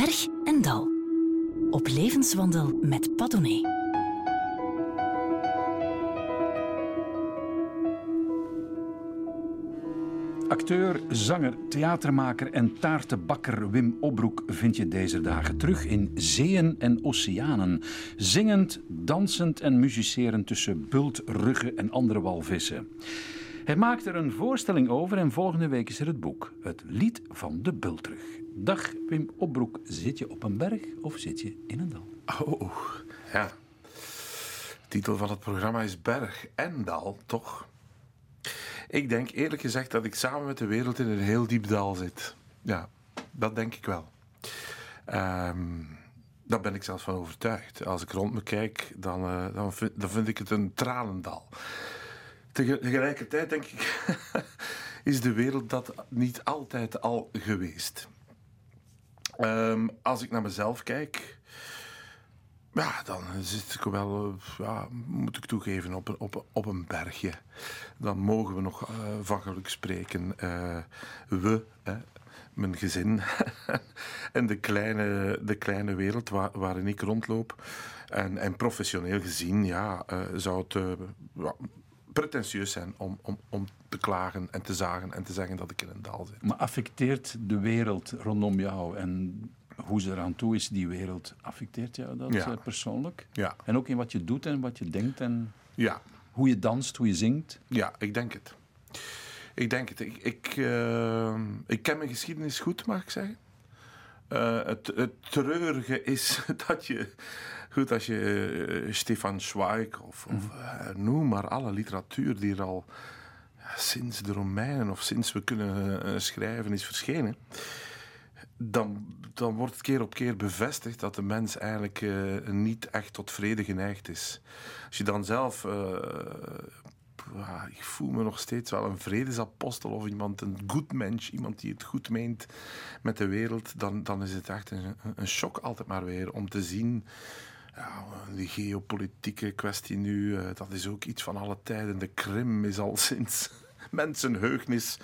Berg en Dal. Op levenswandel met Padone. Acteur, zanger, theatermaker en taartenbakker Wim Obroek vind je deze dagen terug in zeeën en oceanen. Zingend, dansend en muzicerend tussen bultruggen en andere walvissen. Hij maakt er een voorstelling over en volgende week is er het boek. Het lied van de bultrug. Dag Wim Obroek, zit je op een berg of zit je in een dal? Oh, ja. De titel van het programma is Berg en Dal, toch? Ik denk eerlijk gezegd dat ik samen met de wereld in een heel diep dal zit. Ja, dat denk ik wel. Ehm, daar ben ik zelfs van overtuigd. Als ik rond me kijk, dan, eh, dan, vind, dan vind ik het een tranendal. Tegelijkertijd denk ik, is de wereld dat niet altijd al geweest. Ehm, als ik naar mezelf kijk, ja, dan zit ik wel, eh, ja, moet ik toegeven, op een, op, op een bergje. Dan mogen we nog uh, van geluk spreken. Uh, we, hè, mijn gezin en de kleine, de kleine wereld waar, waarin ik rondloop. En, en professioneel gezien, ja, zou het pretentieus zijn om, om, om te klagen en te zagen en te zeggen dat ik in een dal zit. Maar affecteert de wereld rondom jou en hoe ze eraan toe is, die wereld, affecteert jou dat Ja. eh, persoonlijk? Ja. En ook in wat je doet en wat je denkt en Ja, hoe je danst, hoe je zingt? ja, ik denk het. Ik denk het. Ik, ik, eh, ik ken mijn geschiedenis goed, mag ik zeggen. Eh, het, het treurige is dat je, goed, als je eh, Stefan Zweig of, of eh, noem maar alle literatuur die er al ja, sinds de Romeinen of sinds we kunnen schrijven is verschenen, dan, dan wordt het keer op keer bevestigd dat de mens eigenlijk niet echt tot vrede geneigd is. Als je dan zelf ik voel me nog steeds wel een vredesapostel of iemand, een goed mens, iemand die het goed meent met de wereld, dan, dan is het echt een, een shock altijd maar weer om te zien. Ja, die geopolitieke kwestie nu, eh, dat is ook iets van alle tijden. De Krim is al sinds mensenheugnis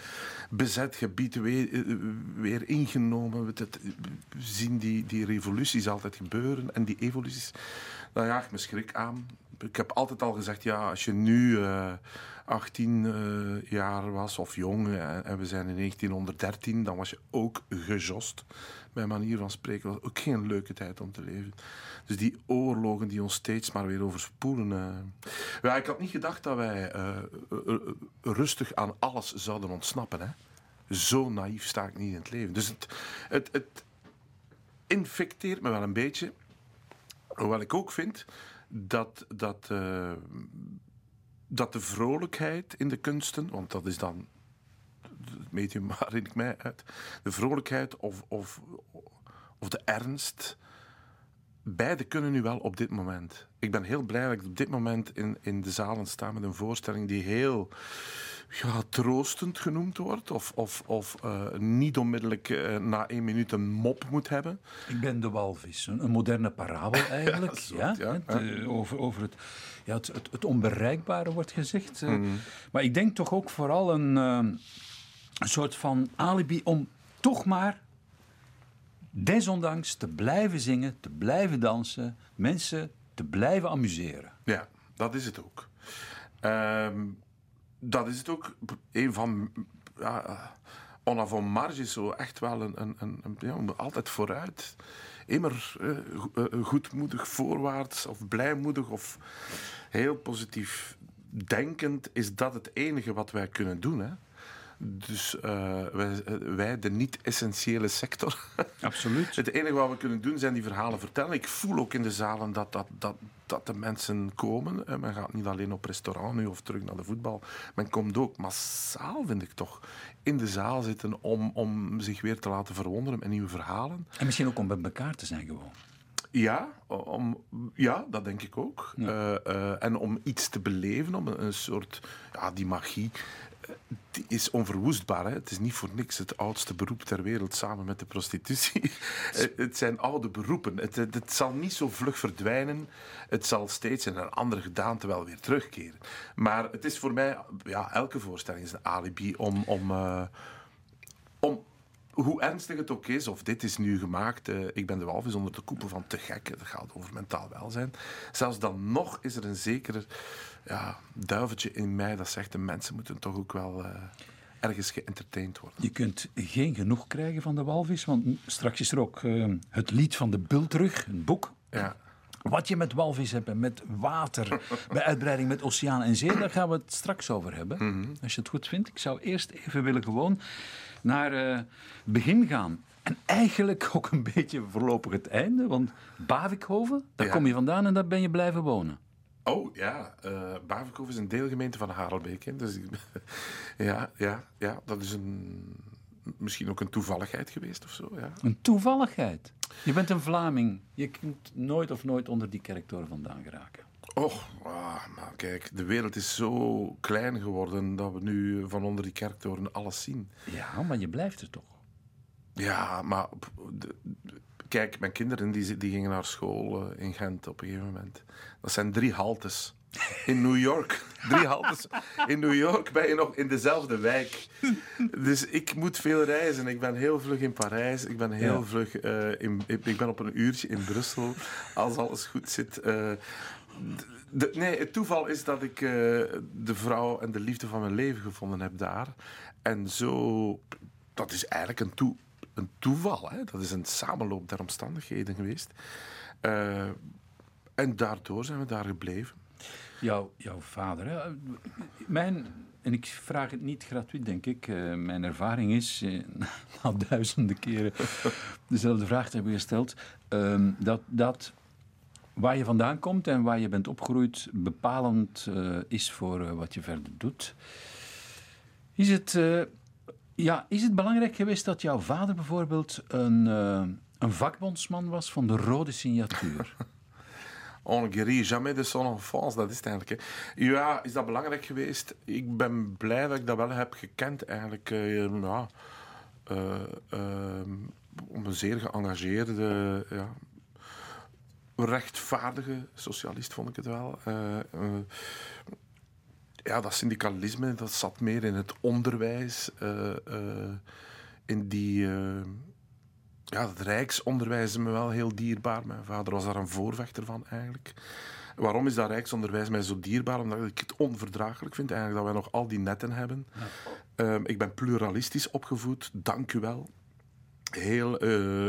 bezet gebied weer, eh, weer ingenomen. We zien die, die revoluties altijd gebeuren en die evoluties, daar jaagt me schrik aan. Ik heb altijd al gezegd, ja, als je nu eh 18 eh, jaar was of jong eh, en we zijn in 1913, dan was je ook gejost. Bij manier van spreken was ook geen leuke tijd om te leven. Dus die oorlogen die ons steeds maar weer overspoelen. eh. Ja, ik had niet gedacht dat wij eh, eh, eh, rustig aan alles zouden ontsnappen. Hè? Zo naïef sta ik niet in het leven. Dus het, het, het infecteert me wel een beetje. Hoewel ik ook vind dat, dat, eh, dat de vrolijkheid in de kunsten, want dat is dan het medium waarin ik mij uit, de vrolijkheid of, of, of de ernst, beide kunnen nu wel op dit moment. Ik ben heel blij dat ik op dit moment in, in de zalen sta met een voorstelling die heel ja, troostend genoemd wordt, of, of, of eh, niet onmiddellijk eh, na één minuut een mop moet hebben. Ik ben de walvis, een, een moderne parabel eigenlijk. Ja, ja, soort, ja, Het, ja. eh, over, over het, ja, het, het, het onbereikbare wordt gezegd. Mhm. Maar ik denk toch ook vooral een, eh, een soort van alibi om toch maar desondanks te blijven zingen, te blijven dansen, mensen te blijven amuseren. Ja, dat is het ook. Ehm, dat is het ook. Een van. Ja, eh, on avant marge is zo echt wel een. een, een, een- ja, altijd vooruit. Immer eh, eh, goedmoedig voorwaarts of blijmoedig of heel positief denkend. Is dat het enige wat wij kunnen doen? Hè? Dus eh, wij, eh, wij, de niet-essentiële sector. Absoluut. Het enige wat we kunnen doen zijn die verhalen vertellen. Ik voel ook in de zalen dat, dat, dat, dat de mensen komen. Men gaat niet alleen op restaurant nu of terug naar de voetbal. Men komt ook massaal, vind ik toch, in de zaal zitten om, om zich weer te laten verwonderen met nieuwe verhalen. En misschien ook om bij elkaar te zijn gewoon. Ja, om, ja dat denk ik ook. Eh, eh, en om iets te beleven, om een, een soort... Ja, die magie is onverwoestbaar. Hè? Het is niet voor niks het oudste beroep ter wereld samen met de prostitutie. Eh, het zijn oude beroepen. Het, het, het zal niet zo vlug verdwijnen. Het zal steeds in een andere gedaante wel weer terugkeren. Maar het is voor mij... Ja, elke voorstelling is een alibi om... om, eh, om hoe ernstig het ook is, of dit is nu gemaakt, eh, ik ben de walvis onder de koepel van te gek, dat gaat over mentaal welzijn. Zelfs dan nog is er een zeker ja, duiveltje in mij dat zegt, de mensen moeten toch ook wel eh, ergens geëntertained worden. Je kunt geen genoeg krijgen van de walvis, want straks is er ook eh, het lied van de bultrug, een boek. Ja. Wat je met walvis hebt en met water, bij uitbreiding met oceaan en zee, daar gaan we het straks over hebben. Als je het goed vindt. Ik zou eerst even willen gewoon naar eh, het begin gaan. En eigenlijk ook een beetje voorlopig het einde, want Bavikhoven, daar Ja. kom je vandaan en daar ben je blijven wonen. Oh ja, eh Bavikhoven is een deelgemeente van Harelbeek. Hè. Dus, ja, ja, ja, dat is een, misschien ook een toevalligheid geweest of zo. Ja. Een toevalligheid. Je bent een Vlaming. Je kunt nooit of nooit onder die kerktoren vandaan geraken. Och, ah, maar kijk, de wereld is zo klein geworden dat we nu van onder die kerktoren alles zien. Ja, maar je blijft er toch. Ja, maar p- de- de- kijk, mijn kinderen die, die gingen naar school eh, in Gent op een gegeven moment. Dat zijn drie haltes. In New York. Drie haltes. In New York ben je nog in dezelfde wijk. Dus ik moet veel reizen. Ik ben heel vlug in Parijs. Ik ben heel Ja. vlug eh, in... Ik ben op een uurtje in Brussel. Als alles goed zit. Eh, nee, het toeval is dat ik eh, de vrouw en de liefde van mijn leven gevonden heb daar. En zo... Dat is eigenlijk een, een toeval. Hè? Dat is een samenloop der omstandigheden geweest. Eh, en daardoor zijn we daar gebleven. Jouw, jouw vader. Hè? Mijn, en ik vraag het niet gratuit, denk ik. eh, mijn ervaring is, na duizenden keren dezelfde vraag te hebben gesteld, ehm, dat, dat waar je vandaan komt en waar je bent opgegroeid bepalend eh, is voor eh, wat je verder doet. Is het, eh, ja, is het belangrijk geweest dat jouw vader bijvoorbeeld een, een vakbondsman was van de rode signatuur? On guérit jamais de son enfance, dat is het eigenlijk. Hè. Ja, is dat belangrijk geweest? Ik ben blij dat ik dat wel heb gekend eigenlijk. ja, om een zeer geëngageerde, ja, rechtvaardige socialist vond ik het wel. Eh, eh, ja, dat syndicalisme, dat zat meer in het onderwijs, eh, in die... ja, het rijksonderwijs is me wel heel dierbaar. Mijn vader was daar een voorvechter van eigenlijk. Waarom is dat rijksonderwijs mij zo dierbaar? Omdat ik het onverdraaglijk vind eigenlijk dat wij nog al die netten hebben. Ehm, ik ben pluralistisch opgevoed, dank u wel. Heel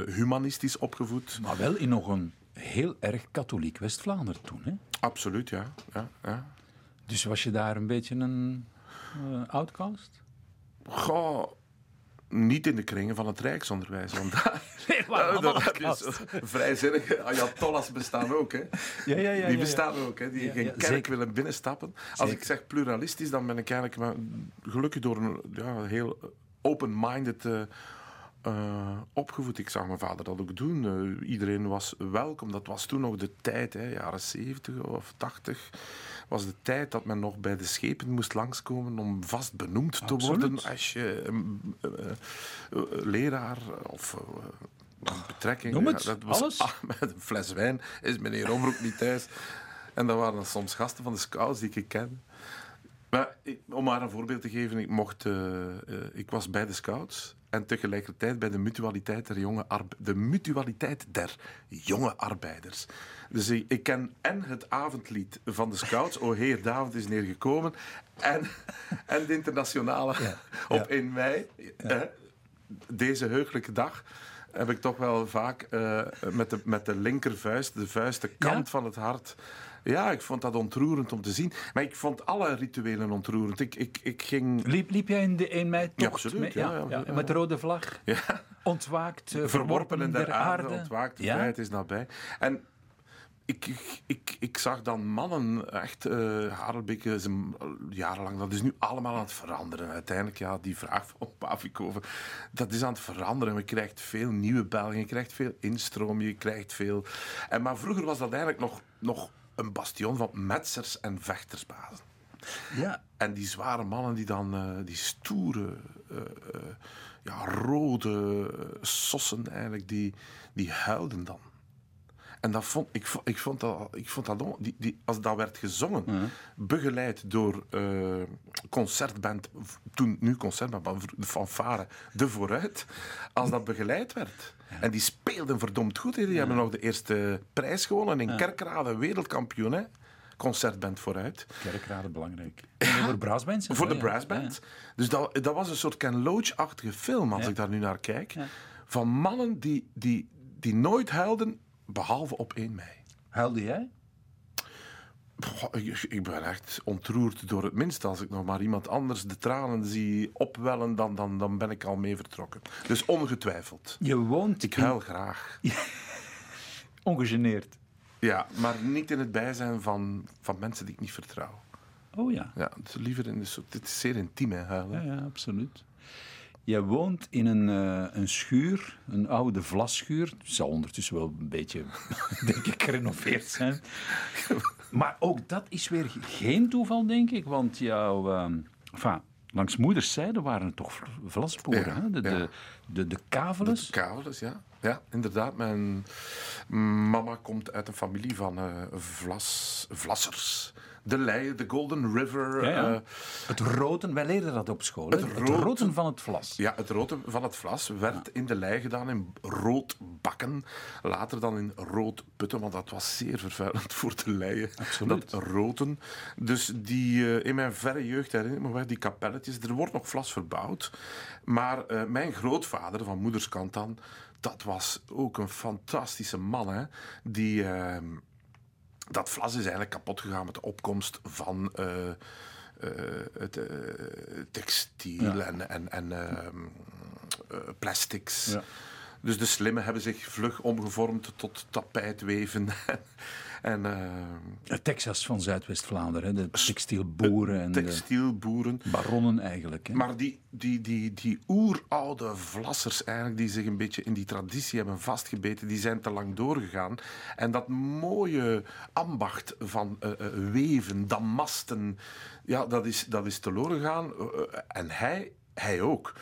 humanistisch opgevoed. maar wel in nog een heel erg katholiek West-Vlaanderen toen. Hè? Absoluut, ja. ja, ja. Dus was je daar een beetje een eh, outcast? Goh, niet in de kringen van het rijksonderwijs. Want daar, waarom dat heb je outcast? zo vrijzinnige ayatollahs bestaan ook. Hè. Ja, ja, ja, die bestaan ook, hè, die geen kerk zeker. willen binnenstappen. Als Zeker. ik zeg pluralistisch, dan ben ik eigenlijk maar gelukkig door een ja, heel open-minded eh, eh, opgevoed. Ik zag mijn vader dat ook doen. Eh, iedereen was welkom. Dat was toen nog de tijd, hè, jaren 70 of 80. Was de tijd dat men nog bij de schepen moest langskomen om vast benoemd te Absoluut. worden als je eh, leraar of betrekking. Noem het, Ja, dat was, alles. Ah, met een fles wijn is meneer Omroep niet thuis. En dat waren dan soms gasten van de scouts die ik ken. Maar ik- om maar een voorbeeld te geven, ik, mocht, ik was bij de scouts en tegelijkertijd bij de mutualiteit der jonge, de mutualiteit der jonge arbeiders. Dus ik, ik ken en het avondlied van de scouts, O Heer David is neergekomen, en, en de internationale op 1 mei. Eh, deze heugelijke dag heb ik toch wel vaak eh, met, de, met de linkervuist, de vuist, de kant Ja? van het hart. Ja, ik vond dat ontroerend om te zien. Maar ik vond alle rituelen ontroerend. Ik, ik, ik ging Liep, liep jij in de 1 mei tocht? Ja, absoluut, Met, ja, ja, ja. met de rode vlag? ja, Ontwaakt, eh, verworpen in der der aarde, ontwaakt, de Ja? vrijheid is nabij. En ik, ik, ik, ik zag dan mannen, echt, eh Harelbeek is een, jarenlang, dat is nu allemaal aan het veranderen. Uiteindelijk, ja, die vraag van Pavikoven, dat is aan het veranderen. Je krijgt veel nieuwe Belgen, je krijgt veel instroom, je krijgt veel... En, maar vroeger was dat eigenlijk nog, nog een bastion van metsers en vechtersbazen. Ja. En die zware mannen die dan, eh, die stoere, eh, eh, ja, rode sossen eigenlijk, die, die huilden dan. En dat vond, ik, vo- ik vond dat, ik vond dat die, die, als dat werd gezongen, begeleid door eh, concertband, toen nu concertband, maar de fanfare, de Vooruit, als dat begeleid werd. En die speelden verdomd goed. hè. Die hebben nog de eerste prijs gewonnen in Kerkrade, wereldkampioen. Concertband Vooruit. Kerkraden belangrijk. Voor brassbands? en Voor zo, de ja. brassband. Dus dat, dat was een soort Ken Loach-achtige film, als Ja. ik daar nu naar kijk. Ja. Van mannen die, die, die nooit huilden, behalve op 1 mei. Huilde jij? Goh, ik, ik ben echt ontroerd door het minste. Als ik nog maar iemand anders de tranen zie opwellen, dan, dan, dan ben ik al mee vertrokken. Dus ongetwijfeld. Je woont Ik in- huil graag. ongegeneerd. Ja, maar niet in het bijzijn van, van mensen die ik niet vertrouw. Oh ja. Ja, liever in de soort... Dit is zeer intiem, hè, huilen. Ja, ja, absoluut. Je woont in een, eh, een schuur, een oude vlasschuur. Het zal ondertussen wel een beetje, denk ik, gerenoveerd zijn. Maar ook dat is weer geen toeval, denk ik. Want jouw... enfin, langs moeders zijde waren het toch vlasboeren. Ja, hè? De, ja. de, de, de. De Kavelers, ja. Ja, inderdaad. Mijn mama komt uit een familie van eh, vlas, vlassers. De Leie, de Golden River. Ja, ja. eh, het roten, wij leren dat op school. Het Het, roten- roten van het vlas. ja, het rood van het vlas werd in de lei gedaan in rood bakken. Later dan in rood putten, want dat was zeer vervuilend voor de leien. Absoluut. Dat roten. Dus die, eh, in mijn verre jeugd herinner ik me wel die kapelletjes. Er wordt nog vlas verbouwd. Maar eh, mijn grootvader, van moederskant dan, dat was ook een fantastische man. Hè? Die... eh, dat vlas is eigenlijk kapot gegaan met de opkomst van eh, eh, het eh, textiel Ja. en, en, en ehm, eh, plastics. Ja. Dus de slimmen hebben zich vlug omgevormd tot tapijtweven. en eh, Het Texas van Zuidwest-Vlaanderen. De textielboeren en de textielboeren. baronnen eigenlijk. Hè? Maar die, die, die, die oeroude vlassers eigenlijk, die zich een beetje in die traditie hebben vastgebeten, die zijn te lang doorgegaan. En dat mooie ambacht van eh, eh, weven, damasten, ja, dat is, dat is teloor gegaan. Eh, eh, en hij, hij ook.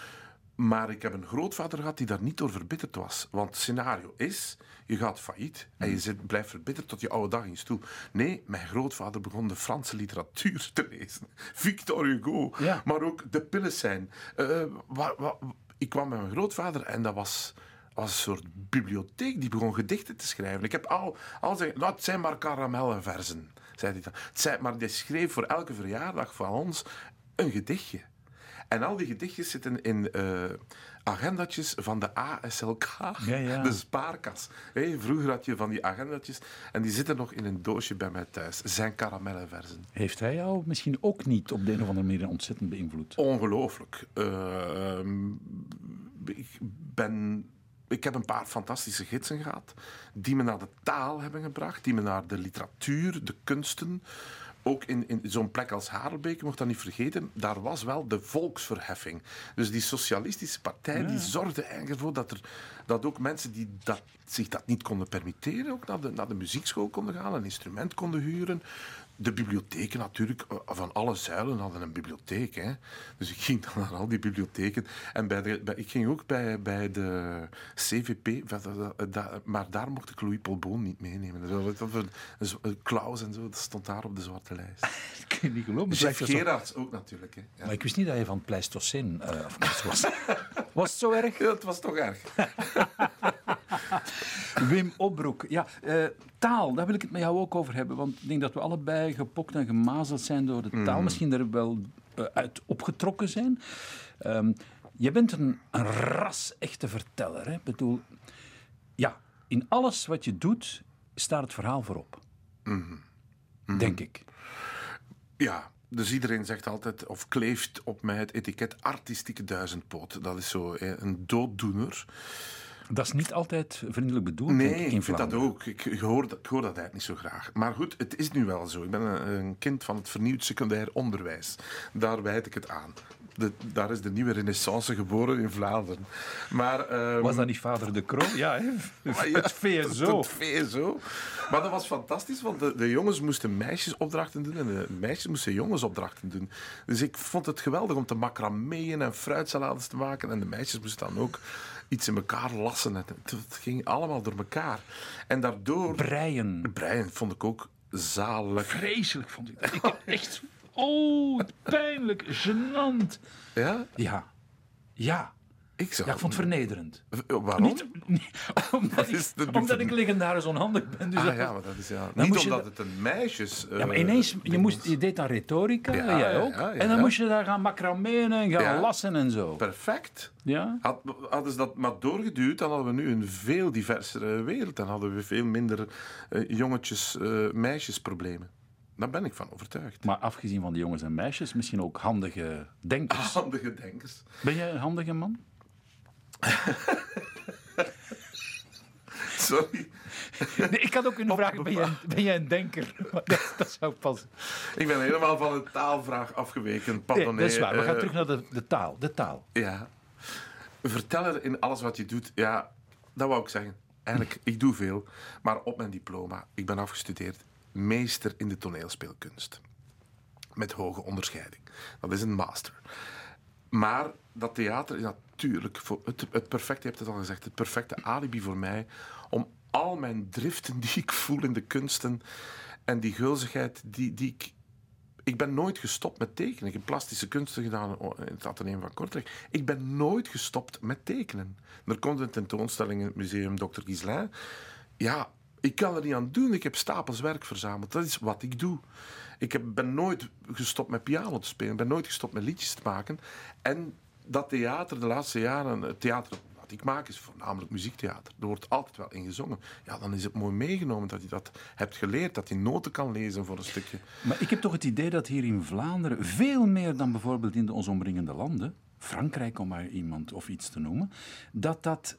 Maar ik heb een grootvader gehad die daar niet door verbitterd was. Want het scenario is, je gaat failliet en je zit, blijft verbitterd tot je oude dag eens toe. Nee, mijn grootvader begon de Franse literatuur te lezen. Victor Hugo, Ja. maar ook de Pillesijn. Eh, wa- wa- ik kwam met mijn grootvader en dat was, een soort bibliotheek. Die begon gedichten te schrijven. Ik heb al, al zijn, nou, het zijn maar karamellenversen, zei hij dan. Het zijn, maar die schreef voor elke verjaardag van ons een gedichtje. En al die gedichtjes zitten in eh agendatjes van de ASLK, Ja, ja. de spaarkas. Vroeger had je van die agendatjes en die zitten nog in een doosje bij mij thuis. Zijn karamellenversen. Heeft hij jou misschien ook niet op de een of andere manier ontzettend beïnvloed? Ongelooflijk. Eh, ehm, ik, ben, ik heb een paar fantastische gidsen gehad. Die me naar de taal hebben gebracht. Die me naar de literatuur, de kunsten. Ook in, in zo'n plek als Harelbeek, je mocht dat niet vergeten, daar was wel de volksverheffing. Dus die socialistische partij die zorgde eigenlijk ervoor dat, er, dat ook mensen die dat, zich dat niet konden permitteren, ook naar de, naar de muziekschool konden gaan, een instrument konden huren. De bibliotheken natuurlijk, eh, van alle zuilen hadden een bibliotheek. Hè. Dus ik ging dan naar al die bibliotheken. En bij de, bij, ik ging ook bij, bij de CVP, dat- maar daar mocht ik Louis Polboon niet meenemen. Dat, Klaus en zo, dat stond daar op de zwarte lijst. Ik kan niet geloven. Chef Gerards ook natuurlijk. Hè. Ja. Maar ik wist niet dat je van Pleistocene eh, afkomstig was. was het zo erg? Ja, het was toch erg. Wim Opbroek. Ja, eh, taal, daar wil ik het met jou ook over hebben. Want ik denk dat we allebei gepokt en gemazeld zijn door de taal. Misschien er wel eh, uit opgetrokken zijn. Ehm, je bent een, een ras-echte verteller. Hè? Ik bedoel, ja, in alles wat je doet staat het verhaal voorop. Denk ik. Ja, dus iedereen zegt altijd, of kleeft op mij het etiket artistieke duizendpoot. Dat is zo een dooddoener. Dat is niet altijd vriendelijk bedoeld, denk Nee, ik, in ik vind dat ook. Ik, ik hoor dat, ik hoor dat eigenlijk niet zo graag. Maar goed, het is nu wel zo. Ik ben een, een kind van het vernieuwd secundair onderwijs. Daar wijd ik het aan. De, daar is de nieuwe renaissance geboren in Vlaanderen. Maar, ehm, Was dat niet vader de Croo? Ja, het VSO. Het VSO. Maar dat was fantastisch, want de, de jongens moesten meisjesopdrachten doen en de meisjes moesten jongensopdrachten doen. Dus ik vond het geweldig om te macrameën en fruitsalades te maken. En de meisjes moesten dan ook iets in elkaar lassen. Het, het ging allemaal door elkaar. En daardoor... Breien. Brein vond ik ook zalig. Vreselijk vond ik dat. Ik heb echt... Oh, pijnlijk, gênant. Ja? Ja. Ja. Ik zou... Ja, ik vond het vernederend. Waarom? Niet, niet- omdat, ik, omdat ik legendarisch onhandig ben. Dus Ah dat- ja, maar dat is ja. Dan Niet je omdat het een meisjes... Ja, maar eh, ineens, je, moest, je deed dan retorica, Ja, jij ook. ja, en dan moest je daar gaan macrameen en gaan lassen en zo. Perfect. Ja? Had, hadden ze dat maar doorgeduwd, dan hadden we nu een veel diversere wereld. Dan hadden we veel minder eh, jongetjes, eh meisjesproblemen. Daar ben ik van overtuigd. Maar afgezien van de jongens en meisjes, misschien ook handige denkers. Handige denkers. Ben jij een handige man? Sorry. Nee, ik had ook kunnen vragen, ben jij, een- ben jij een denker? Maar dat, dat zou passen. Ik ben helemaal van de taalvraag afgeweken. Nee, Pardon. dat is waar. We gaan eh, terug naar de, de taal. De taal. Ja. Verteller in alles wat je doet. Ja, dat wou ik zeggen. Eigenlijk, ik doe veel. Maar op mijn diploma, ik ben afgestudeerd meester in de toneelspeelkunst. Met hoge onderscheiding. Dat is een master. Maar dat theater is natuurlijk voor het, het perfecte, je hebt het al gezegd, het perfecte alibi voor mij om al mijn driften die ik voel in de kunsten en die gulzigheid die, die ik ik ben nooit gestopt met tekenen. Ik heb plastische kunsten gedaan in het ateneum van Kortrijk. Ik ben nooit gestopt met tekenen. Er komt een tentoonstelling in het museum Dr. Gislain. Ja, ik kan er niet aan doen. Ik heb stapels werk verzameld. Dat is wat ik doe. Ik heb, ben nooit gestopt met piano te spelen. Ik ben nooit gestopt met liedjes te maken. En dat theater de laatste jaren, het theater wat ik maak is voornamelijk muziektheater. Er wordt altijd wel in gezongen. Ja, dan is het mooi meegenomen dat je dat hebt geleerd, dat je noten kan lezen voor een stukje. Maar ik heb toch het idee dat hier in Vlaanderen veel meer dan bijvoorbeeld in de ons omringende landen, Frankrijk om maar iemand of iets te noemen, dat dat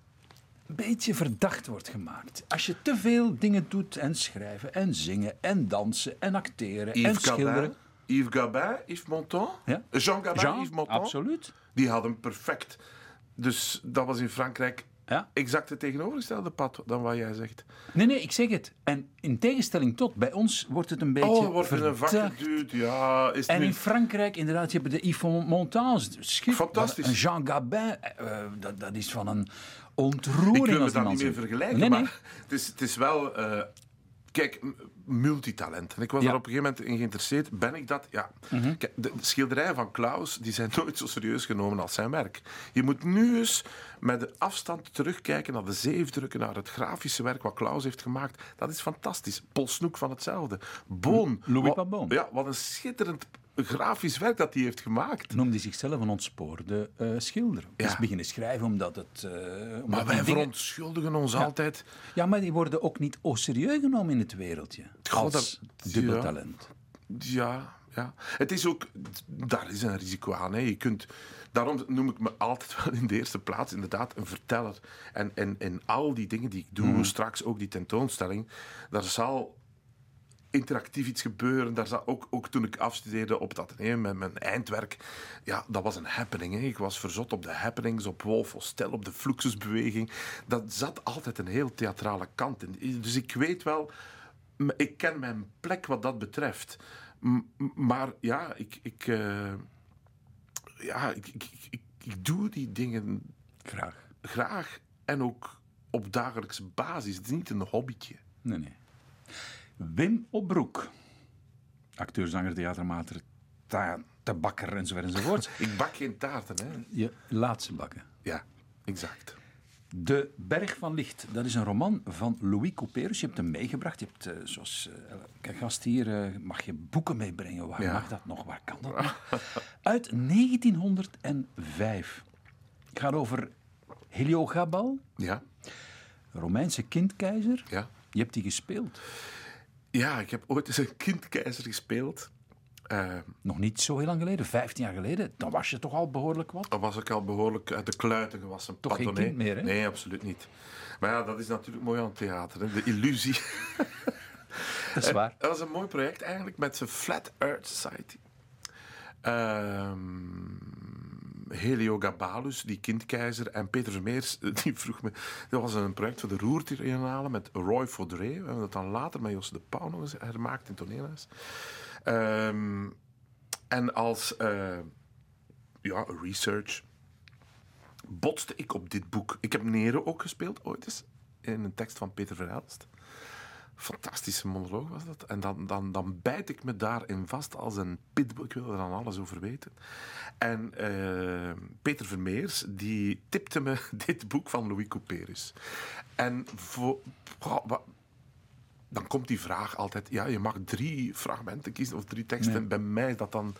een beetje verdacht wordt gemaakt. Als je te veel dingen doet en schrijven en zingen en dansen en acteren en schilderen. Gabin, Yves Gabin, Yves Montand, Ja. Jean Gabin, Jean, Yves Montand, absoluut. die hadden perfect. Dus dat was in Frankrijk Ja. exact het tegenovergestelde pad dan wat jij zegt. Nee, nee, ik zeg het. En in tegenstelling tot, bij ons wordt het een beetje Oh, wordt een vak geduwd. Ja, is En nu... in Frankrijk, inderdaad, je hebt de Yves Montand. Schitterend. Fantastisch. Een Jean Gabin, eh, dat, dat is van een Ik ontroering wil me man niet meer vergelijken, Nee, nee. maar het is, het is wel... eh, kijk, multitalent. En ik was Ja. daar op een gegeven moment in geïnteresseerd. Ben ik dat? Ja. Mhm. Kijk, de schilderijen van Klaus die zijn nooit zo serieus genomen als zijn werk. Je moet nu eens met de afstand terugkijken naar de zeefdrukken, naar het grafische werk wat Klaus heeft gemaakt. Dat is fantastisch. Paul Snoek van hetzelfde. Boon. Louis wat- Pabon. Ja, wat een schitterend grafisch werk dat hij heeft gemaakt. Noemde zichzelf een ontspoorde eh, schilder. Hij is Ja. beginnen schrijven omdat het... eh, omdat Maar wij dingen- verontschuldigen ons altijd. Ja, maar die worden ook niet au serieus genomen in het wereldje. Goh, Als dat- dubbel ja. talent. Ja, ja. Het is ook, daar is een risico aan. Hè. Je kunt, daarom noem ik me altijd wel in de eerste plaats inderdaad een verteller. En, en, en al die dingen die ik doe, straks ook die tentoonstelling, daar zal interactief iets gebeuren. Daar zal ook, ook toen ik afstudeerde op dat met mijn eindwerk, ja, dat was een happening. Hè. Ik was verzot op de happenings, op Wolf Hostel, op de Fluxusbeweging. Dat zat altijd een heel theatrale kant in. Dus ik weet wel, ik ken mijn plek wat dat betreft. M- maar ja, ik, ik, eh, ja ik, ik, ik, ik, ik doe die dingen Graag. graag en ook op dagelijkse basis. Het is niet een hobbytje. Nee, nee. Wim Opbroek. Acteur, zanger, theatermaker, ta- tabakker enzovoort enzovoort. Ik bak geen taarten, hè? Je laatste bakken. Ja, exact. De Berg van Licht, dat is een roman van Louis Couperus. Je hebt hem meegebracht. Je hebt, eh, zoals elke gast hier, eh, mag je boeken meebrengen. Waar Ja. mag dat nog? Waar kan dat nog? Uit 1905. Het gaat over Heliogabal, Ja, Romeinse kindkeizer. ja. Je hebt die gespeeld. Ja, ik heb ooit eens een kindkeizer gespeeld. Eh, Nog niet zo heel lang geleden, 15 jaar geleden. Dan was je toch al behoorlijk wat. dan was ik al behoorlijk uit de kluiten gewassen. Toch geen Pardon, kind meer, hè? Nee, absoluut niet. Maar ja, dat is natuurlijk mooi aan het theater. Hè? De illusie. Dat is waar. Dat was een mooi project eigenlijk met de Flat Earth Society. Ehm Heliogabalus, die kindkeizer, en Peter Vermeers, die vroeg me... Dat was een project voor de Roertriennale met Roy Faudré. We hebben dat dan later met Jos de Pauw nog eens hermaakt in toneelhuis. Ehm, en als eh, ja, research botste ik op dit boek. Ik heb Nero ook gespeeld ooit eens, in een tekst van Peter Verhelst. Fantastische monoloog was dat. En dan, dan, dan bijt ik me daarin vast als een pitbull. Ik wil er dan alles over weten. En eh, Peter Vermeers, die tipte me dit boek van Louis Couperus. En voor, dan komt die vraag altijd... Ja, je mag drie fragmenten kiezen of drie teksten. Bij mij is dat dan...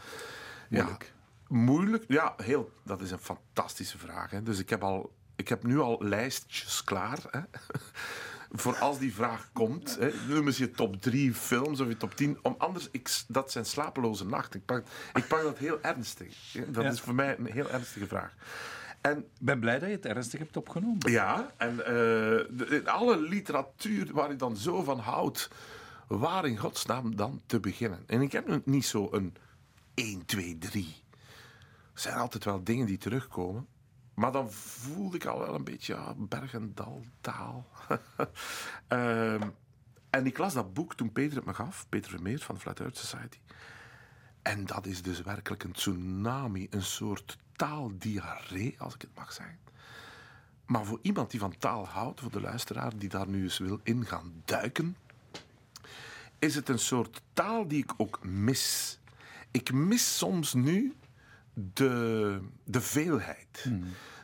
Moeilijk. Ja, moeilijk. Ja, heel, dat is een fantastische vraag. Hè. Dus ik heb, al, ik heb nu al lijstjes klaar. Hè. Voor als die vraag komt. Hè. Noem eens je top drie films of je top 10. Om anders, ik, dat zijn slapeloze nachten. Ik pak, ik pak dat heel ernstig. Dat Ja. is voor mij een heel ernstige vraag. En Ik ben blij dat je het ernstig hebt opgenomen. ja, en eh, de- in alle literatuur waar ik dan zo van houd, waar in godsnaam dan te beginnen? En ik heb nu niet zo een 1, 2, 3. Er zijn altijd wel dingen die terugkomen. Maar dan voelde ik al wel een beetje ja, berg en dal, taal. Ehm, en ik las dat boek toen Peter het me gaf, Peter Vermeer van de Flat Earth Society. En dat is dus werkelijk een tsunami, een soort taaldiarree, als ik het mag zeggen. Maar voor iemand die van taal houdt, voor de luisteraar die daar nu eens wil in gaan duiken, is het een soort taal die ik ook mis. Ik mis soms nu de, de veelheid.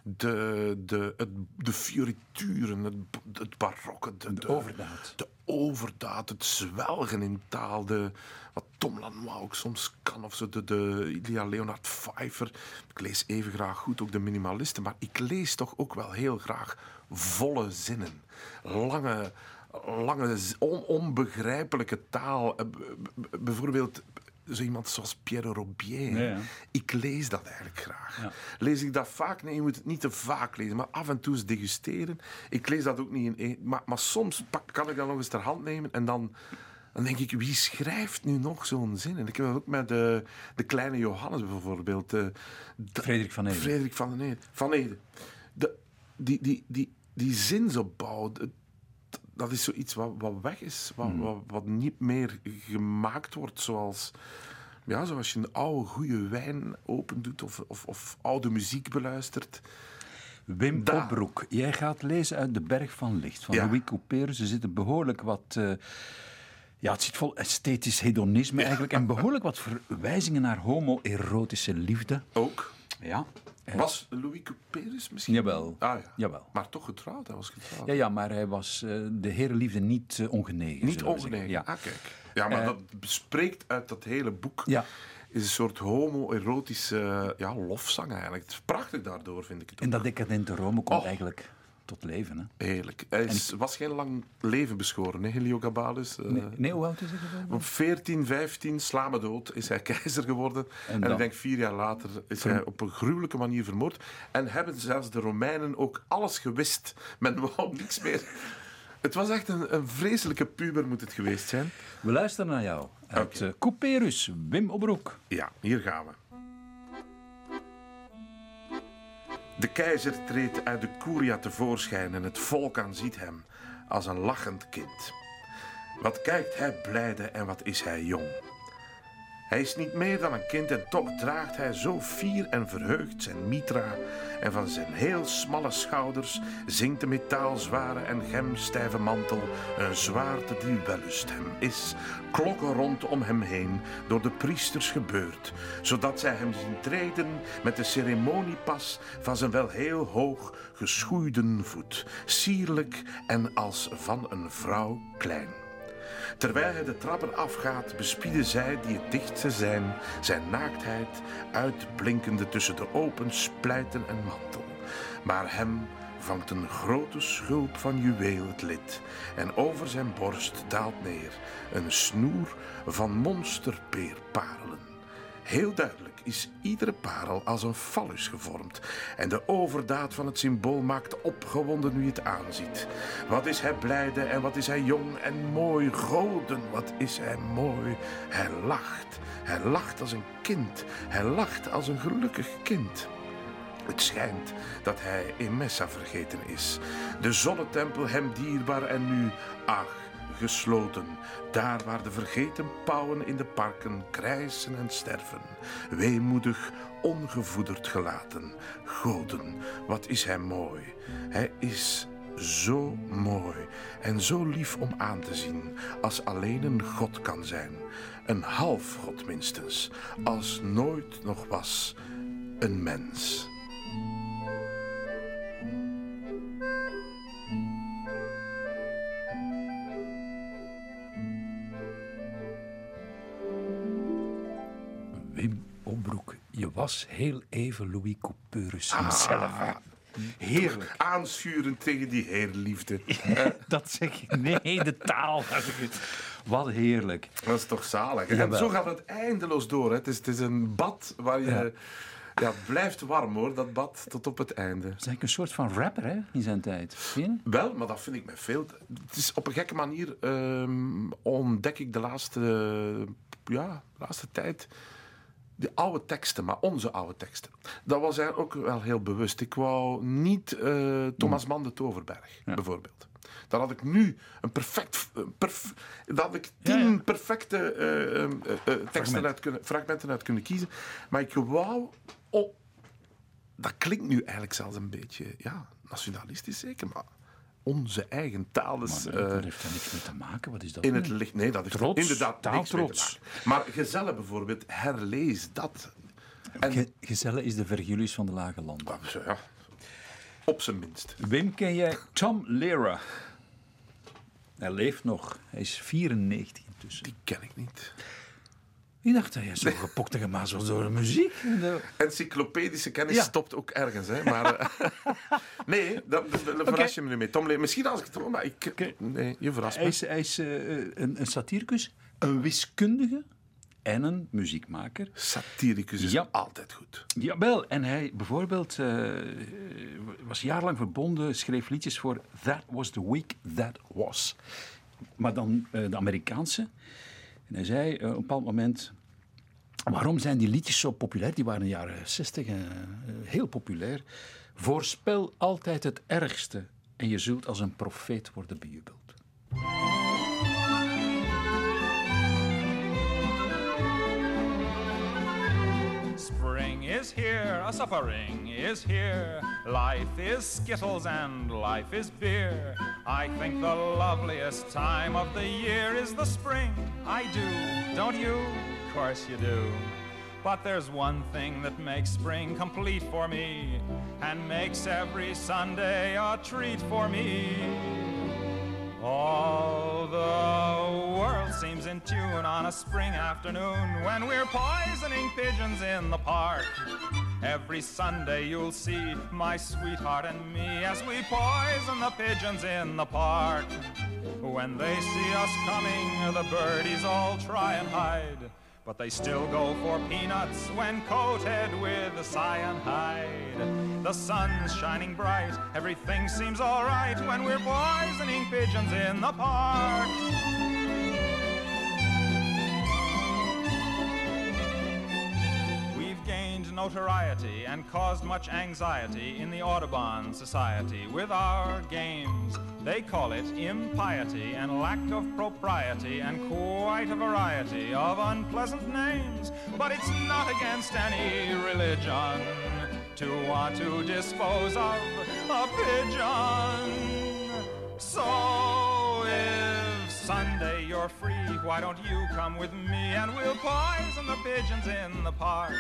De, de, het, de fiorituren, het, het barokke. De, De overdaad. De overdaad, het zwelgen in taal. De, wat Tom Lanois ook soms kan. Of zo, de, de Ilia Leonard Pfeiffer. Ik lees even graag goed ook de minimalisten. Maar ik lees toch ook wel heel graag volle zinnen. Lange, lange on- onbegrijpelijke taal. Eh, Bijvoorbeeld zo iemand zoals Pierre Robier. Ja, ja. Ik lees dat eigenlijk graag. Ja. Lees ik dat vaak? Nee, je moet het niet te vaak lezen, maar af en toe eens degusteren. Ik lees dat ook niet in één. Maar, maar soms pak, kan ik dat nog eens ter hand nemen en dan, dan denk ik, wie schrijft nu nog zo'n zin? En ik heb dat ook met de, de kleine Johannes bijvoorbeeld. eh, de- Frederik van Eden. Frederik van den Ede. Van Ede. De, die, die, die, die zinsopbouw, d- dat is zoiets wat, wat weg is, wat, wat, wat niet meer gemaakt wordt zoals, ja, zoals je een oude goede wijn opendoet of, of, of oude muziek beluistert. Wim. Opbroek, jij gaat lezen uit De Berg van Licht van Ja. Louis Couperus. Er zitten behoorlijk wat... eh, ja, het zit vol esthetisch hedonisme eigenlijk. En behoorlijk wat verwijzingen naar homoerotische liefde. Ook. Ja. Was Louis Couperus misschien? Jawel. Ah, ja. Jawel. Maar toch getrouwd, hij was getrouwd. Ja, ja, maar hij was eh, de herenliefde niet eh, ongenegen. Niet ongenegen. Ja. Ah, kijk. Ja, maar Eh, dat spreekt uit dat hele boek. Ja. Is een soort homo-erotische ja, lofzang eigenlijk. Het is prachtig daardoor, vind ik het ook. En dat decadente Rome komt Oh. eigenlijk tot leven. Hè? Heerlijk. Hij is, was geen lang leven beschoren, hè, Heliogabalus. Eh, Nee, nee, hoe oud is het? geworden? Op 14, 15, sla me dood, is hij keizer geworden. En, dan? ik denk vier jaar later is hij op een gruwelijke manier vermoord. En hebben zelfs de Romeinen ook alles gewist. Men wou niks meer. Het was echt een, een vreselijke puber moet het geweest zijn. We luisteren naar jou. Uit Oké. eh, Couperus, Wim Opbroek. Ja, hier gaan we. De keizer treedt uit de curia tevoorschijn en het volk aanziet hem als een lachend kind. Wat kijkt hij blijde en wat is hij jong. Hij is niet meer dan een kind en toch draagt hij zo fier en verheugd zijn mitra en van zijn heel smalle schouders zingt de metaalzware en gemstijve mantel een zwaarte die wellust hem is. Klokken rondom hem heen door de priesters gebeurd, zodat zij hem zien treden met de ceremoniepas van zijn wel heel hoog geschoeiden voet, sierlijk en als van een vrouw klein. Terwijl hij de trappen afgaat, bespieden zij die het dichtste zijn, zijn naaktheid, uitblinkende tussen de open splijten en mantel. Maar hem vangt een grote schulp van juweel het lid, en over zijn borst daalt neer een snoer van monsterpeerparelen. Heel duidelijk is iedere parel als een fallus gevormd. En de overdaad van het symbool maakt opgewonden je het aanziet. Wat is hij blijde en wat is hij jong en mooi. Goden, wat is hij mooi. Hij lacht. Hij lacht als een kind. Hij lacht als een gelukkig kind. Het schijnt dat hij in Messa vergeten is. De zonnetempel hem dierbaar en nu, ach, gesloten. Daar waar de vergeten pauwen in de parken krijsen en sterven. Weemoedig, ongevoederd gelaten. Goden, wat is hij mooi. Hij is zo mooi en zo lief om aan te zien, als alleen een God kan zijn. Een half God minstens, als nooit nog was een mens. Je was heel even Louis Couperus hemzelf. hè? Heerlijk. Aanschurend tegen die heerliefde. Dat zeg ik. Nee, de taal. Wat heerlijk. Dat is toch zalig. En zo gaat het eindeloos door. Hè. Het, is, het is een bad waar je... Ja. het blijft warm hoor, dat bad, tot op het einde. Dat is eigenlijk een soort van rapper hè, in zijn tijd. Vind je? Wel, maar dat vind ik met veel... Het is op een gekke manier ehm, ontdek ik de laatste, ja, laatste tijd de oude teksten, maar onze oude teksten. Dat was eigenlijk ook wel heel bewust. Ik wou niet eh, Thomas Mann de Toverberg, bijvoorbeeld. Dan had ik nu een perfect... perf- dan had ik tien Ja, ja. perfecte eh, eh, teksten uit kunnen, fragmenten uit kunnen kiezen. Maar ik wou... Oh, dat klinkt nu eigenlijk zelfs een beetje ja, nationalistisch zeker, maar onze eigen taal is Maar eh, dat heeft daar niks mee te maken. Wat is dat? in het licht. Nee, dat heeft Trots, inderdaad taaltrots. Maar Gezellen bijvoorbeeld, herlees dat. En Ge- Gezelle is de Vergilius van de Lage Landen. Ah, ja, op zijn minst. Wim, ken jij Tom Lehrer? Hij leeft nog. Hij is 94 intussen. Die ken ik niet. Ik dacht dat jij zo gepokt en gemazeld was door de muziek. Encyclopedische kennis Ja. stopt ook ergens. Hè? Maar, eh, nee, dat, dat, dat verras je me nu mee. Tom misschien als ik het maar ik... Nee, je verrast Hij me. is, hij is eh, een, een satiricus, een wiskundige en een muziekmaker. Satiricus is Ja. altijd goed. Jawel, en hij bijvoorbeeld eh, was jarenlang verbonden, schreef liedjes voor That Was The Week That Was. Maar dan de Amerikaanse. En hij zei eh, op een bepaald moment... Waarom zijn die liedjes zo populair? Die waren in de jaren 60 eh, heel populair. Voorspel altijd het ergste en je zult als een profeet worden bejubeld. Is here, a suffering is here. Life is skittles and life is beer. I think the loveliest time of the year is the spring. I do, don't you? Of course you do. But there's one thing that makes spring complete for me and makes every Sunday a treat for me. World seems in tune on a spring afternoon when we're poisoning pigeons in the park. Every Sunday you'll see my sweetheart and me as we poison the pigeons in the park. When they see us coming, the birdies all try and hide. But they still go for peanuts when coated with cyanide. The sun's shining bright, everything seems alright when we're poisoning pigeons in the park. Notoriety and caused much anxiety in the Audubon Society with our games. They call it impiety and lack of propriety and quite a variety of unpleasant names. But it's not against any religion to want to dispose of a pigeon. So if Sunday you're free, why don't you come with me and we'll poison the pigeons in the park?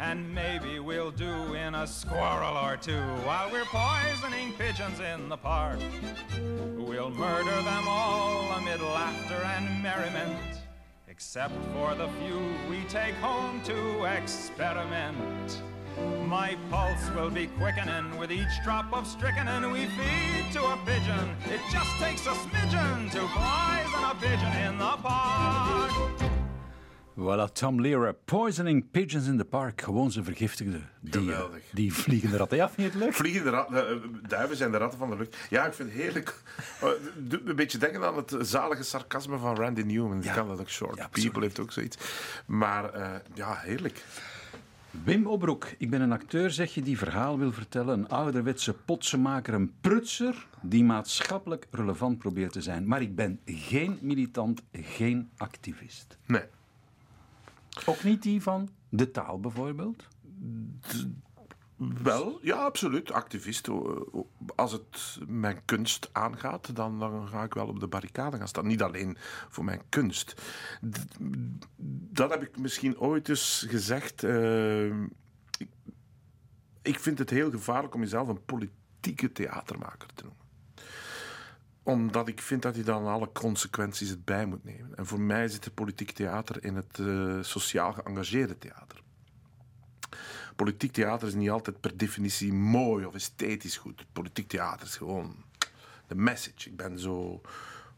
And maybe we'll do in a squirrel or two while we're poisoning pigeons in the park. We'll murder them all amid laughter and merriment, except for the few we take home to experiment. My pulse will be quickening with each drop of strychnine we feed to a pigeon. It just takes a smidgen to poison a pigeon in the park. Voilà, Tom Lehrer, Poisoning Pigeons in the Park. Gewoon zijn vergiftigde dieren. Geweldig. Die vliegende ratten. Ja, vind je het leuk? Vliegende ratten, eh, duiven zijn de ratten van de lucht. Ja, ik vind het heerlijk. Eh, het doet me een beetje denken aan het zalige sarcasme van Randy Newman. Die Ja. kan dat ook. Short Ja, People heeft ook zoiets. Maar eh, ja, heerlijk. Wim Obroek, ik ben een acteur, zeg je, die verhaal wil vertellen. Een ouderwetse potsenmaker, een prutser die maatschappelijk relevant probeert te zijn. Maar ik ben geen militant, geen activist. Nee. Ook niet die van de taal bijvoorbeeld. Wel, ja, absoluut. Activist. Als het mijn kunst aangaat, dan, dan ga ik wel op de barricade gaan staan. Niet alleen voor mijn kunst. Dat heb ik misschien ooit eens gezegd. Uh, ik, ik vind het heel gevaarlijk om jezelf een politieke theatermaker te noemen omdat ik vind dat je dan alle consequenties het bij moet nemen. En voor mij zit het politiek theater in het uh, sociaal geëngageerde theater. Politiek theater is niet altijd per definitie mooi of esthetisch goed. Politiek theater is gewoon de message. Ik ben zo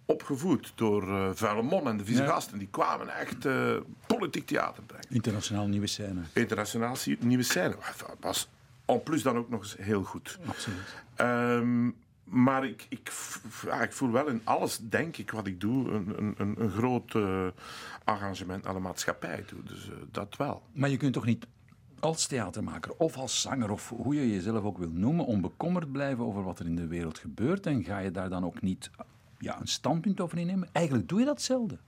opgevoed door uh, Vuile Mon en de vieze gasten. Die kwamen echt uh, politiek theater brengen. Internationaal nieuwe scène. Internationaal nieuwe scène. Was en plus dan ook nog eens heel goed. Absoluut. Um, maar ik, ik, ja, ik voel wel in alles, denk ik, wat ik doe, een, een, een groot uh, engagement aan de maatschappij toe. Dus uh, dat wel. Maar je kunt toch niet als theatermaker of als zanger of hoe je jezelf ook wil noemen, onbekommerd blijven over wat er in de wereld gebeurt. En ga je daar dan ook niet ja, een standpunt over innemen? Eigenlijk doe je dat zelden.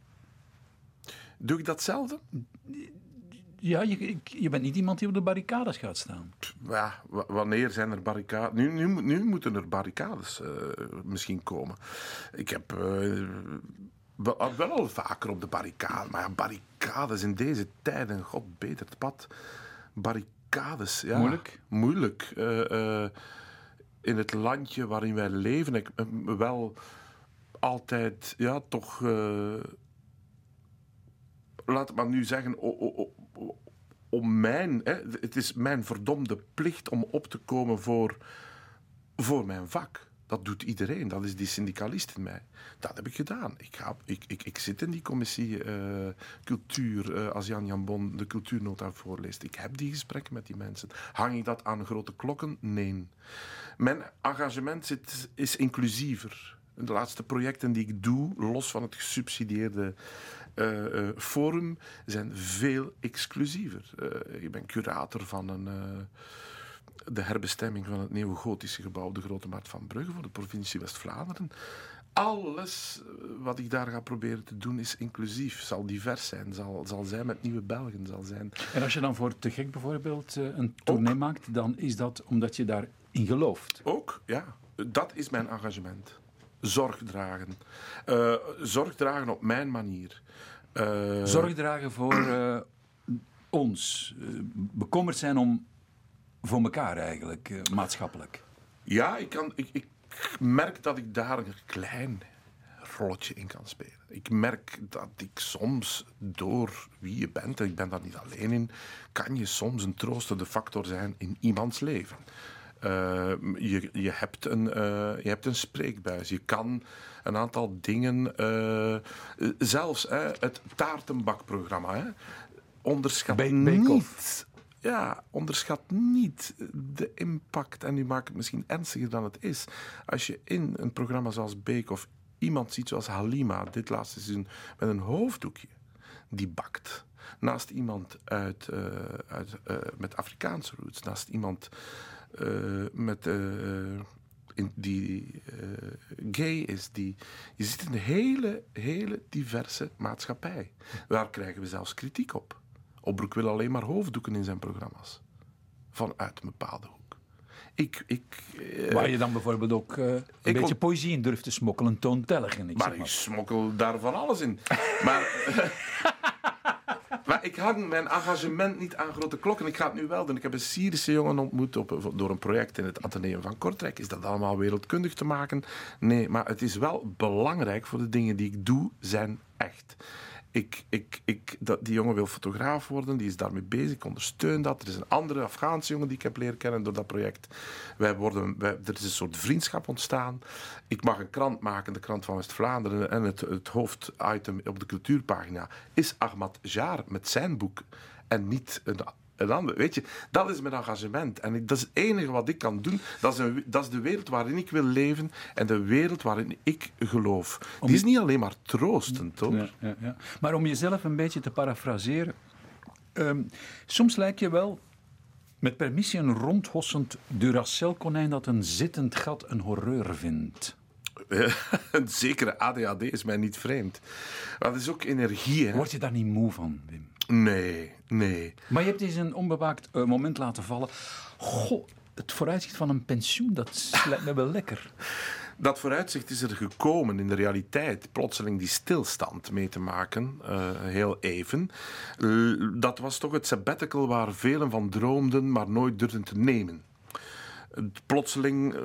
Doe ik datzelfde? Ja, je, je bent niet iemand die op de barricades gaat staan. Ja, wanneer zijn er barricades? Nu, nu, nu moeten er barricades uh, misschien komen. Ik heb uh, wel, wel al vaker op de barricade. Maar ja, barricades in deze tijden, god beter het pad barricades. Ja, moeilijk? Moeilijk. Uh, in het landje waarin wij leven, ik wel altijd, ja, toch. Laat het maar nu zeggen, om mijn. Hè, het is mijn verdomde plicht om op te komen voor, voor mijn vak. Dat doet iedereen. Dat is die syndicalist in mij. Dat heb ik gedaan. Ik, ga, ik, ik, ik zit in die commissie uh, cultuur, uh, als Jan Jan Bon de cultuurnota voorleest. Ik heb die gesprekken met die mensen. Hang ik dat aan grote klokken? Nee. Mijn engagement zit, is inclusiever. De laatste projecten die ik doe, los van het gesubsidieerde uh, forum, zijn veel exclusiever. ik ben curator van een de herbestemming van het neogotische gebouw de Grote Markt van Brugge voor de provincie West-Vlaanderen. Alles eh, wat ik daar ga proberen te doen is inclusief, zal divers zijn, zal, zal zijn met nieuwe Belgen. Zal zijn. En als je dan voor Te Gek bijvoorbeeld eh, een tournee maakt, dan is dat omdat je daarin gelooft? Ook, ja. Dat is mijn engagement. Zorg dragen. Uh, zorg dragen op mijn manier. Uh, zorg dragen voor uh, ons. bekommerd zijn om voor elkaar eigenlijk, maatschappelijk? Ja, ik, kan, ik, ik merk dat ik daar een klein rolletje in kan spelen. Ik merk dat ik soms door wie je bent, en ik ben daar niet alleen in, kan je soms een troostende factor zijn in iemands leven. Uh, je, je, hebt een, uh, je hebt een spreekbuis. Je kan een aantal dingen. Uh, zelfs het taartenbakprogramma. Hè, onderschat niet ja, onderschat niet de impact. En nu maak ik het misschien ernstiger dan het is. Als je in een programma zoals Beek of iemand ziet zoals Halima dit laatste seizoen met een hoofddoekje die bakt. Naast iemand uit, uit, met Afrikaanse roots, naast iemand met, in, die gay is. Die, je in een hele, hele diverse maatschappij. Waar krijgen we zelfs kritiek op? Opbroek wil alleen maar hoofddoeken in zijn programma's. Vanuit een bepaalde hoek. Ik, ik, uh, Waar je dan bijvoorbeeld ook uh, een beetje poëzie in durft te smokkelen, toontellig. Ik maar, maar ik smokkel daar van alles in. maar, maar ik hang mijn engagement niet aan grote klokken. Ik ga het nu wel doen. Ik heb een Syrische jongen ontmoet door een project in het Atheneum van Kortrijk. Is dat allemaal wereldkundig te maken? Nee, maar het is wel belangrijk voor de dingen die ik doe, zijn echt ik, ik, ik, dat, die jongen wil fotograaf worden, die is daarmee bezig, ik ondersteun dat. Er is een andere Afghaanse jongen die ik heb leren kennen door dat project. Wij worden, wij, er is een soort vriendschap ontstaan. Ik mag een krant maken, de krant van West-Vlaanderen, en het, het hoofditem op de cultuurpagina is Ahmad Jaar met zijn boek en niet een een ander. Weet je, dat is mijn engagement. En dat is het enige wat ik kan doen. Dat is, een, dat is de wereld waarin ik wil leven en de wereld waarin ik geloof. Die is niet alleen maar troostend, hoor. Ja, ja, ja. Maar om jezelf een beetje te parafraseren. Um, soms lijkt je wel met permissie een rondhossend Duracell-konijn dat een zittend gat een horreur vindt. een zekere ADHD is mij niet vreemd. Maar het is ook energie. Hè? Word je daar niet moe van, Wim? Nee, nee. Maar je hebt eens een onbewaakt eh, moment laten vallen. Goh, het vooruitzicht van een pensioen, dat lijkt me wel lekker. Dat vooruitzicht is er gekomen in de realiteit. Plotseling die stilstand mee te maken, eh, heel even. Dat was toch het sabbatical waar velen van droomden, maar nooit durfden te nemen. Plotseling eh,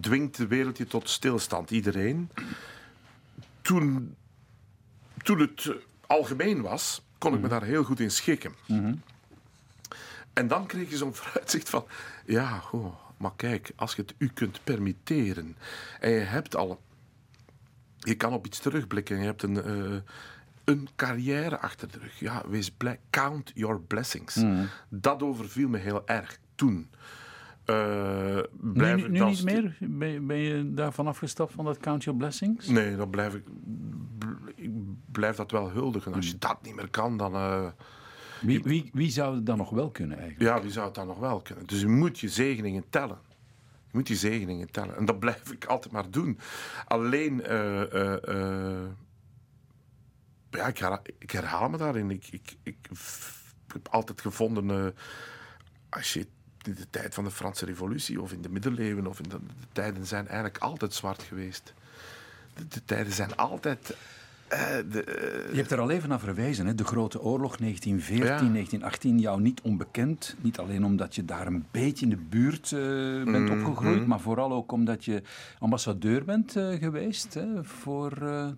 dwingt de wereld je tot stilstand, iedereen. Toen, toen het algemeen was, kon ik me daar heel goed in schikken. En dan kreeg je zo'n vooruitzicht van... Ja, goh, maar kijk, als je het u kunt permitteren... en je hebt al... Je kan op iets terugblikken. Je hebt een, eh, een carrière achter de rug. Ja, wees blij. Count your blessings. Dat overviel me heel erg toen. Nu, blijf nu, ik nu niet meer? Ben je, ben je daarvan afgestapt van dat Count Your Blessings? Nee, dan blijf ik... Ik blijf dat wel huldigen. Als je dat niet meer kan, dan... eh, Wie, wie, wie zou het dan nog wel kunnen eigenlijk? Ja, wie zou het dan nog wel kunnen? Dus je moet je zegeningen tellen. Je moet je zegeningen tellen. En dat blijf ik altijd maar doen. Alleen, eh, ja, ik, herha- ik herhaal me daarin. Ik, ik, ik f- heb altijd gevonden, als je in de tijd van de Franse Revolutie of in de middeleeuwen of in de, de tijden zijn eigenlijk altijd zwart geweest. De, de tijden zijn altijd. eh, de, eh, Je hebt er al even naar verwezen, hè? de Grote Oorlog 1914, Ja. 1918, jou niet onbekend. Niet alleen omdat je daar een beetje in de buurt eh, bent Mhm. opgegroeid, maar vooral ook omdat je ambassadeur bent geweest hè, voor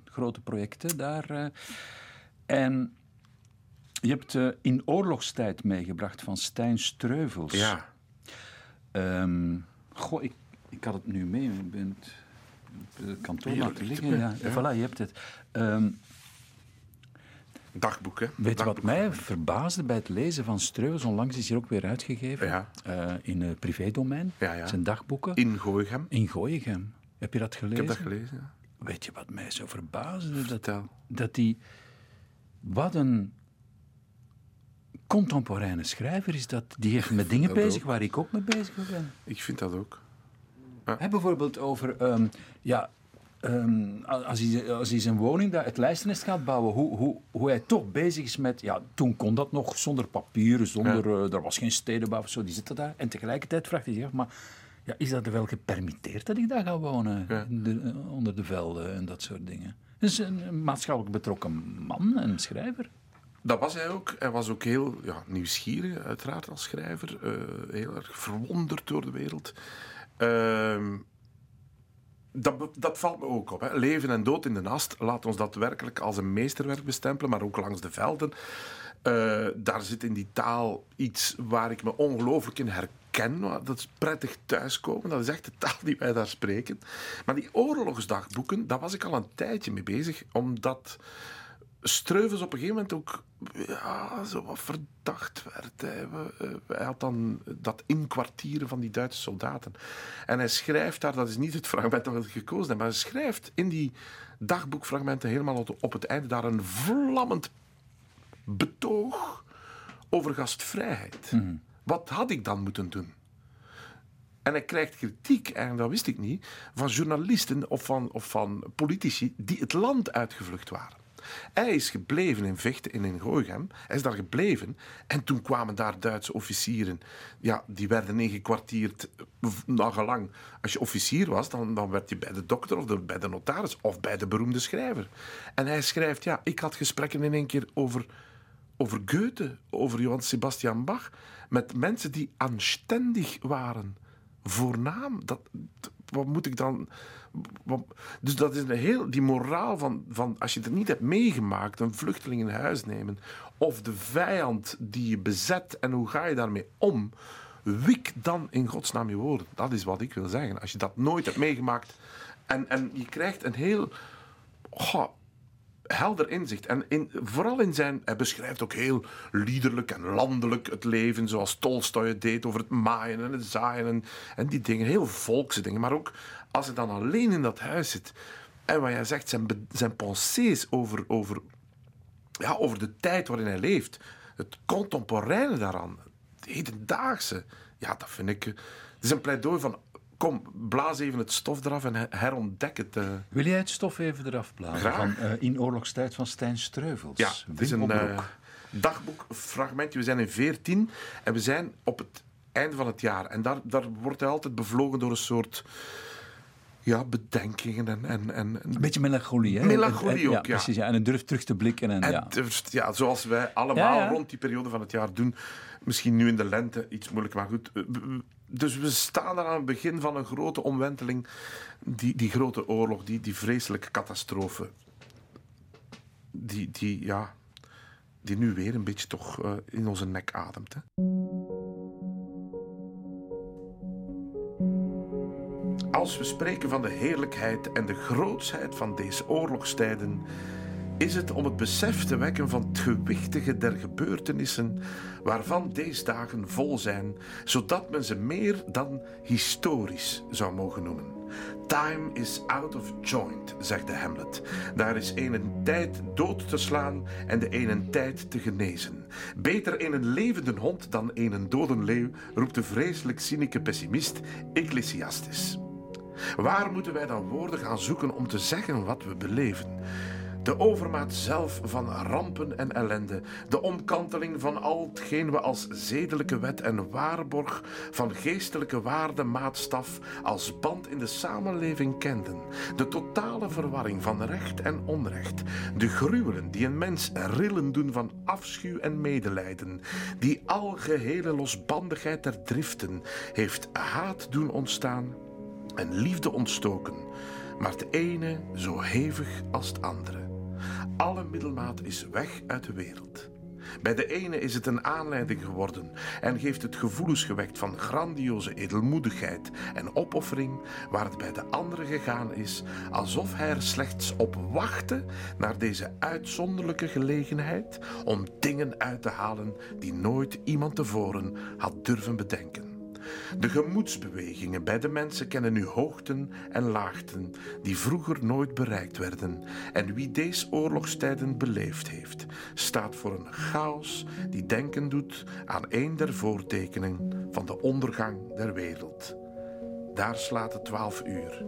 grote projecten daar. En je hebt in oorlogstijd meegebracht van Stijn Streuvels. ja. Ehm, goh, ik, ik had het nu mee. Ik ben het kantoor laten liggen. Ja. Voilà, je hebt het. Ehm, Dagboek, hè? Weet je wat mij verbaasde bij het lezen van Streuvels? Onlangs is hier ook weer uitgegeven. Ja. eh, in het privédomein. Ja, ja. Zijn dagboeken. In Gooichem. In Gooichem. Heb je dat Ik gelezen? heb dat gelezen, ja. Weet je wat mij zo verbaasde? Dat, Vertel. dat die... Wat een contemporaine schrijver is dat. Die heeft met dingen bezig ook. waar ik ook mee bezig ben. Ik vind dat ook. Bijvoorbeeld over... ehm, ja, ehm, als, hij, als hij zijn woning, daar, het lijstennest gaat bouwen, hoe, hoe, hoe hij toch bezig is met... Ja, toen kon dat nog zonder papieren, zonder... eh, er was geen stedenbouw of zo, die zitten daar. En tegelijkertijd vraagt hij zich af, maar... Ja, is dat wel gepermitteerd dat ik daar ga wonen? Ja. In de- eh, onder de velden en dat soort dingen. Dus een, een maatschappelijk betrokken man en schrijver. Dat was hij ook. Hij was ook heel ja, nieuwsgierig, uiteraard, als schrijver. Eh, heel erg verwonderd door de wereld. Ehm, dat, dat valt me ook op. Hè. Leven en dood in de nast. Laat ons dat werkelijk als een meesterwerk bestempelen, maar ook langs de velden. Eh, daar zit in die taal iets waar ik me ongelooflijk in herken. Dat is prettig thuiskomen. Dat is echt de taal die wij daar spreken. Maar die oorlogsdagboeken, daar was ik al een tijdje mee bezig. Omdat Streuvels op een gegeven moment ook ja, zo wat verdacht werd. Hij, We- hij had dan dat inkwartieren van die Duitse soldaten. En hij schrijft daar, dat is niet het fragment dat ik gekozen heb, maar hij schrijft in die dagboekfragmenten helemaal op- het einde daar een vlammend betoog over gastvrijheid. Wat had ik dan moeten doen? En hij krijgt kritiek, en dat wist ik niet, van journalisten of van, of van politici die het land uitgevlucht waren. Hij is gebleven in Vechten en in Gooichem. Hij is daar gebleven. En toen kwamen daar Duitse officieren. Ja, die werden ingekwartierd eh, nagelang. Als je officier was, dan, dan werd je bij de dokter of bij de notaris of bij de beroemde schrijver. En hij schrijft, ja, ik had gesprekken in één keer over over Goethe, over Johann Sebastian Bach, met mensen die aanständig waren, voornaam. Dat- wat moet ik dan. Dus dat is een heel. Die moraal van, van. Als je het niet hebt meegemaakt, een vluchteling in huis nemen. of de vijand die je bezet en hoe ga je daarmee om. Wik dan in godsnaam je woorden. Dat is wat ik wil zeggen. Als je dat nooit hebt meegemaakt. en, en je krijgt een heel. helder inzicht. En in, vooral in zijn... Hij beschrijft ook heel liederlijk en landelijk het leven, zoals Tolstoy het deed over het maaien en het zaaien en, en die dingen. Heel volkse dingen. Maar ook als hij dan alleen in dat huis zit en wat jij zegt, zijn, zijn pensées over, over, ja, over de tijd waarin hij leeft. Het contemporaine daaraan. Het hedendaagse. Ja, dat vind ik... Het is een pleidooi van... Kom, blaas even het stof eraf en her- herontdek het. eh. Wil jij het stof even eraf blazen? Graag. Van, eh, in oorlogstijd van Stijn Streuvels. Ja, het is een, eh, dagboekfragmentje. We zijn in 14 en we zijn op het einde van het jaar. En daar, daar wordt hij altijd bevlogen door een soort ja, bedenkingen en... en, en een beetje melancholie, hè? Melancholie ook, ja. Precies, ja. En een durf terug te blikken. En, en ja. Durft, ja, zoals wij allemaal rond die periode van het jaar doen. Misschien nu in de lente iets moeilijk, maar goed. Eh, dus we staan er aan het begin van een grote omwenteling. Die, die grote oorlog, die, die vreselijke catastrofe. Die, die, ja, die nu weer een beetje toch uh, in onze nek ademt. Hè. Als we spreken van de heerlijkheid en de grootsheid van deze oorlogstijden, is het om het besef te wekken van het gewichtige der gebeurtenissen waarvan deze dagen vol zijn, zodat men ze meer dan historisch zou mogen noemen. Time is out of joint, zegt de Hamlet. Daar is een tijd dood te slaan en de ene tijd te genezen. Beter een levende hond dan een dode leeuw, roept de vreselijk cynische pessimist Ecclesiastes. Waar moeten wij dan woorden gaan zoeken om te zeggen wat we beleven? De overmaat zelf van rampen en ellende, de omkanteling van al hetgeen we als zedelijke wet en waarborg van geestelijke waarde maatstaf als band in de samenleving kenden, de totale verwarring van recht en onrecht, de gruwelen die een mens rillen doen van afschuw en medelijden, die algehele losbandigheid der driften heeft haat doen ontstaan en liefde ontstoken, maar het ene zo hevig als het andere. Alle middelmaat is weg uit de wereld. Bij de ene is het een aanleiding geworden en geeft het gevoelens gewekt van grandioze edelmoedigheid en opoffering, waar het bij de andere gegaan is alsof hij er slechts op wachtte naar deze uitzonderlijke gelegenheid om dingen uit te halen die nooit iemand tevoren had durven bedenken. De gemoedsbewegingen bij de mensen kennen nu hoogten en laagten die vroeger nooit bereikt werden. En wie deze oorlogstijden beleefd heeft, staat voor een chaos die denken doet aan een der voortekenen van de ondergang der wereld. Daar slaat het twaalf uur.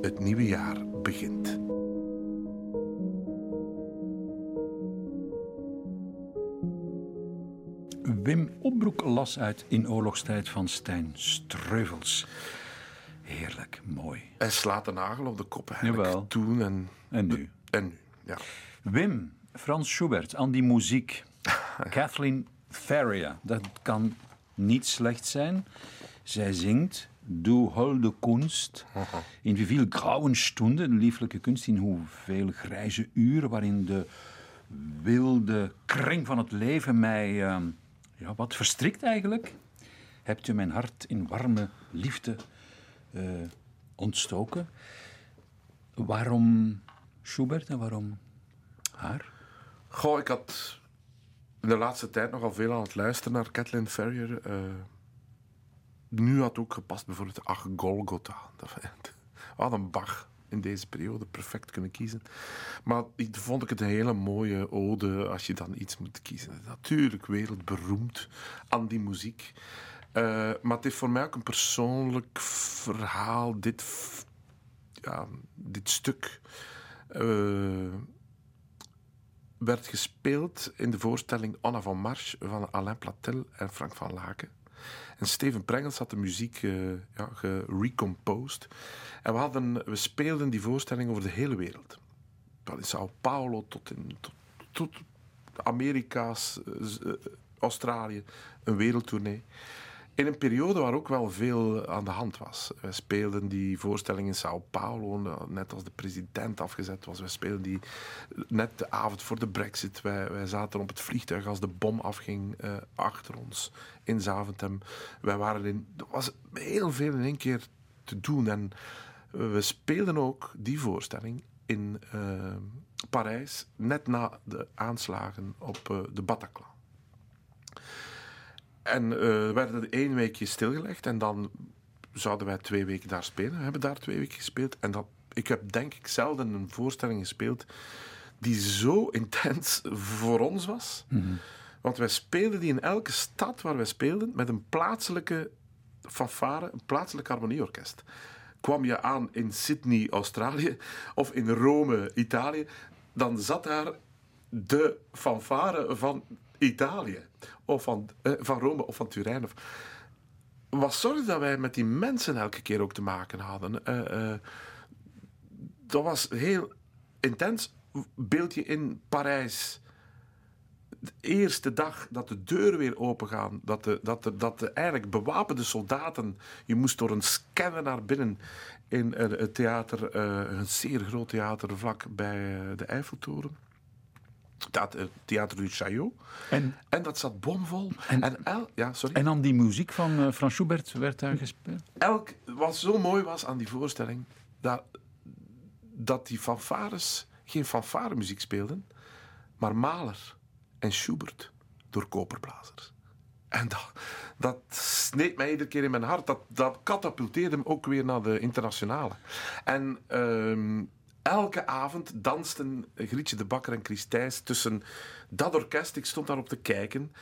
Het nieuwe jaar begint. Wim Opbroek las uit In oorlogstijd van Stijn Streuvels. Heerlijk, mooi. Hij slaat de nagel op de kop eigenlijk. Jawel. Toen en, en nu. en nu, ja. Wim, Frans Schubert, aan die muziek. Kathleen Ferrier, dat kan niet slecht zijn. Zij zingt Du holde Kunst. In hoeveel grauwe stunden, een lieflijke kunst, in hoeveel grijze uren waarin de wilde kring van het leven mij... Ehm, ja, wat verstrikt eigenlijk. Hebt u mijn hart in warme liefde uh, ontstoken? Waarom Schubert en waarom haar? Goh, ik had in de laatste tijd nogal veel aan het luisteren naar Kathleen Ferrier. Uh, nu had ook gepast bijvoorbeeld Ach Golgotha. Wat een Bach in deze periode perfect kunnen kiezen. Maar ik vond ik het een hele mooie ode als je dan iets moet kiezen. Natuurlijk wereldberoemd aan die muziek. Uh, maar het is voor mij ook een persoonlijk verhaal. Dit, ja, dit stuk uh, werd gespeeld in de voorstelling Anna van Marche van Alain Platel en Frank van Laken. En Steven Prengels had de muziek uh, ja, gerecomposed. En we, hadden, we speelden die voorstelling over de hele wereld. Van in Sao Paulo tot, in, tot, Amerika's, uh, Australië, een wereldtournee. In een periode waar ook wel veel aan de hand was. We speelden die voorstelling in Sao Paulo, net als de president afgezet was. We speelden die net de avond voor de brexit. Wij, wij zaten op het vliegtuig als de bom afging uh, achter ons in Zaventem. Wij waren in... Er was heel veel in één keer te doen. En we speelden ook die voorstelling in uh, Parijs, net na de aanslagen op de Bataclan. En uh, we werden één weekje stilgelegd en dan zouden wij twee weken daar spelen. We hebben daar twee weken gespeeld. En dat, ik heb denk ik zelden een voorstelling gespeeld die zo intens voor ons was. Mm -hmm. Want wij speelden die in elke stad waar wij speelden met een plaatselijke fanfare, een plaatselijk harmonieorkest. Kwam je aan in Sydney, Australië of in Rome, Italië, dan zat daar de fanfare van Italië, of van, eh, van Rome of van Turijn. Of, wat dat wij met die mensen elke keer ook te maken hadden. Eh, eh, dat was heel intens. Beeld je in Parijs. De eerste dag dat de deuren weer opengaan, dat de, dat de, dat de eigenlijk bewapende soldaten. Je moest door een scanner naar binnen in het theater, een zeer groot theater vlak bij de Eiffeltoren. Het Theater du Chaillot. En, En dat zat bomvol. En- En, el, ja, sorry. en dan die muziek van eh, Frans Schubert werd daar gespeeld. elk, wat zo mooi was aan die voorstelling, dat, dat die fanfares geen fanfaremuziek speelden, maar Mahler en Schubert door koperblazers. En dat, dat sneed mij iedere keer in mijn hart. Dat, dat katapulteerde hem ook weer naar de internationale. En ehm, elke avond dansten Grietje de Bakker en Chris Thijs tussen dat orkest. Ik stond daarop te kijken.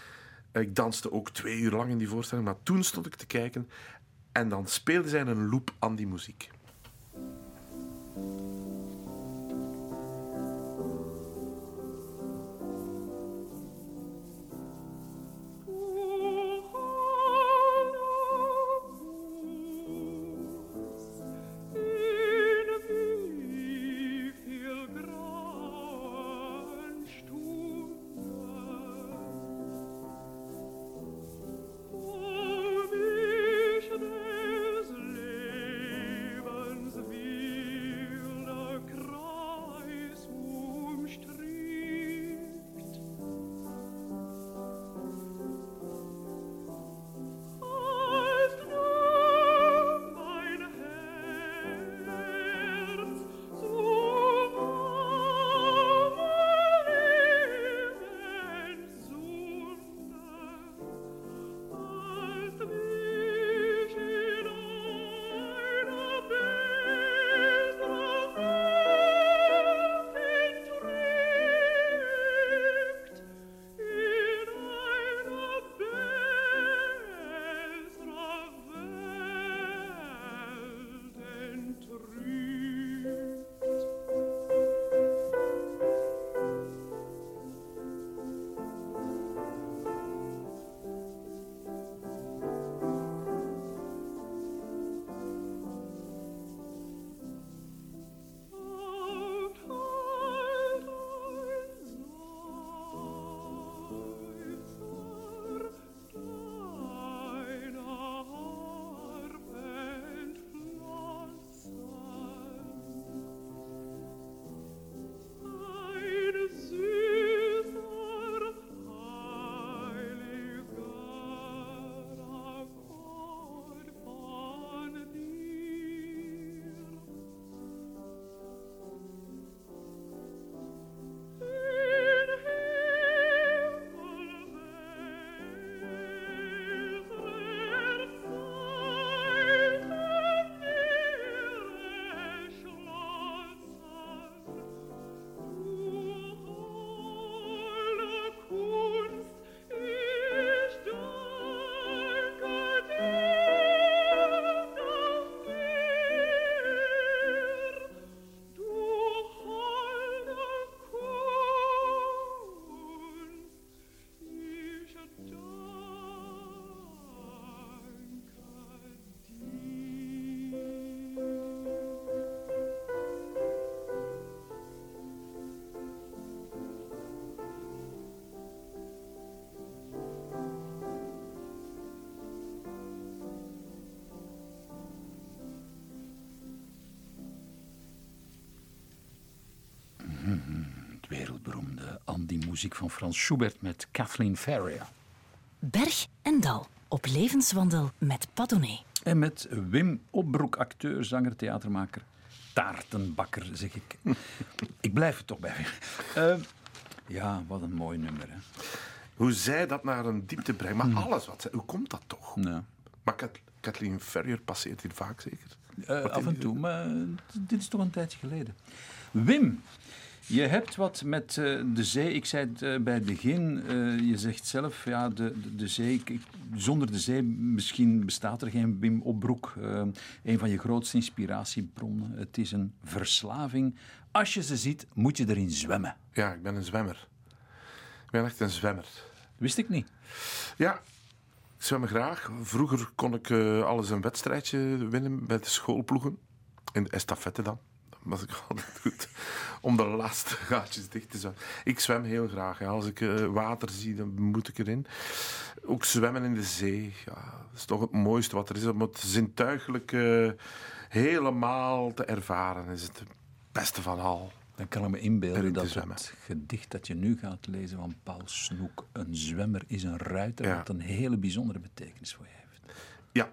Ik danste ook twee uur lang in die voorstelling, maar toen stond ik te kijken. En dan speelden zij een loop aan die muziek. Wereldberoemde Andy-muziek van Frans Schubert met Kathleen Ferrier. Berg en Dal op levenswandel met Padone. En met Wim Opbroek, acteur, zanger, theatermaker, taartenbakker, zeg ik. ik blijf er toch bij. Eh, ja, wat een mooi nummer. Hè. Hoe zij dat naar een diepte brengt. Maar alles wat zij... Hoe komt dat toch? Ja. Maar Kat- Kathleen Ferrier passeert hier vaak zeker. Eh, af en die- toe, maar dit is toch een tijdje geleden. Wim, je hebt wat met eh, de zee. Ik zei het eh, bij het begin. eh, je zegt zelf, ja, de, de, de zee. ik- zonder de zee misschien bestaat er geen Wim Opbroek. Een van je grootste inspiratiebronnen. Het is een verslaving. Als je ze ziet, moet je erin zwemmen. Ja, ik ben een zwemmer. Ik ben echt een zwemmer. Wist ik niet. Ja, ik zwem graag. Vroeger kon ik alles een wedstrijdje winnen bij de schoolploegen. In de estafette dan. Was ik altijd goed. Om de laatste gaatjes dicht te zwemmen. Ik zwem heel graag. Ja. Als ik uh, water zie, dan moet ik erin. Ook zwemmen in de zee. Ja, dat is toch het mooiste wat er is. Om het zintuigelijk uh, helemaal te ervaren is het beste van al. Dan kan ik me inbeelden dat het gedicht dat je nu gaat lezen van Paul Snoek, Een zwemmer is een ruiter, ja. wat een hele bijzondere betekenis voor je heeft. Ja.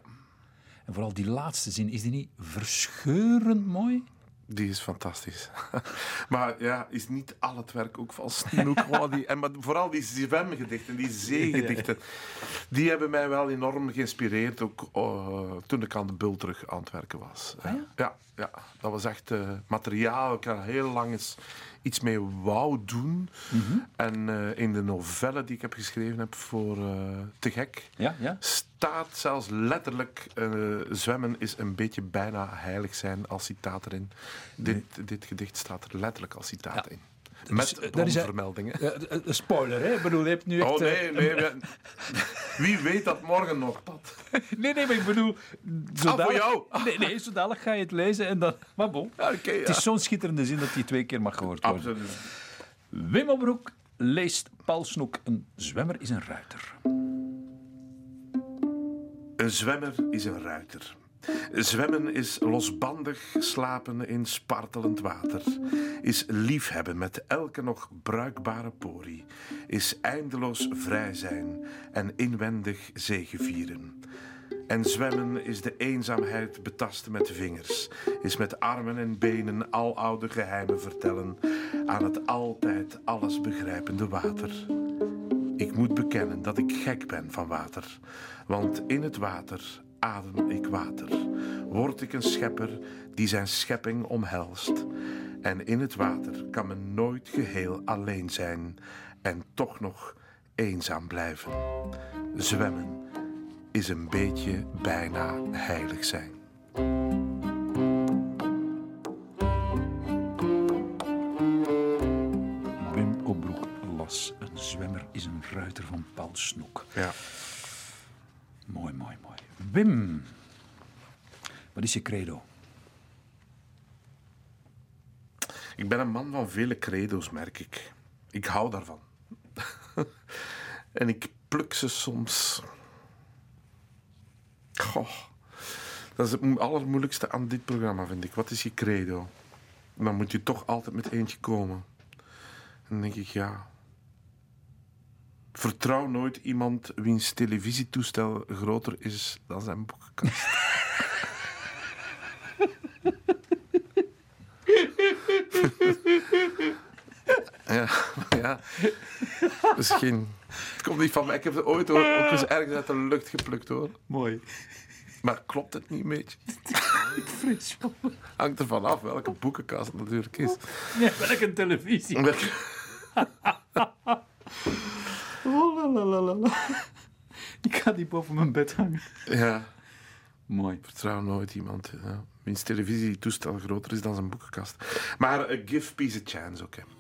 En vooral die laatste zin, is die niet verscheurend mooi? Die is fantastisch. maar ja, is niet al het werk ook van Snoek. die, en maar vooral die zwemgedichten, die zeegedichten, die hebben mij wel enorm geïnspireerd. Ook uh, toen ik aan de Bul terug aan het werken was. Ah, ja? ja? ja, dat was echt uh, materiaal. Ik had heel lang eens iets mee wou doen. Mm -hmm. En uh, in de novelle die ik heb geschreven heb voor Te Gek, ja, ja. staat zelfs letterlijk: zwemmen is een beetje bijna heilig zijn als citaat erin. Dit, dit gedicht staat er letterlijk als citaat ja. in. Met dus, bronvermeldingen. Uh, een spoiler, hè? Ik bedoel, je hebt nu echt... Oh, nee, nee. Uh, wie weet dat morgen nog, Pat? nee, nee, maar ik bedoel... Zo ah, voor jou? Nee, nee, zo dadelijk ga je het lezen en dan... Maar bon. Ja, okay, ja. Het is zo'n schitterende zin dat die twee keer mag gehoord worden. Absoluut. Wim Opbroek leest Paul Snoek. Een zwemmer is een ruiter. Een zwemmer is een ruiter. Zwemmen is losbandig slapen in spartelend water, is liefhebben met elke nog bruikbare porie, is eindeloos vrij zijn en inwendig zegevieren. En zwemmen is de eenzaamheid betasten met vingers, is met armen en benen aloude geheimen vertellen aan het altijd alles begrijpende water. Ik moet bekennen dat ik gek ben van water, want in het water adem ik water. Word ik een schepper die zijn schepping omhelst. En in het water kan men nooit geheel alleen zijn en toch nog eenzaam blijven. Zwemmen is een beetje bijna heilig zijn. Wim, wat is je credo? Ik ben een man van vele credo's, merk ik. Ik hou daarvan. en ik pluk ze soms. Goh. Dat is het allermoeilijkste aan dit programma, vind ik. Wat is je credo? Dan moet je toch altijd met eentje komen. En dan denk ik, ja. Vertrouw nooit iemand wiens televisietoestel groter is dan zijn boekenkast. ja, ja. Misschien. Het komt niet van mij. Ik heb het ooit ook eens ergens uit de lucht geplukt hoor. Mooi. Maar klopt het niet een beetje? Van. Hangt ervan af welke boekenkast het natuurlijk is. Ja, welke televisie. La, la, la, la. Ik ga die boven mijn bed hangen. Ja. Mooi. Vertrouw nooit iemand ja. wiens televisietoestel groter is dan zijn boekenkast. Maar uh, give peace a chance, oké. Okay.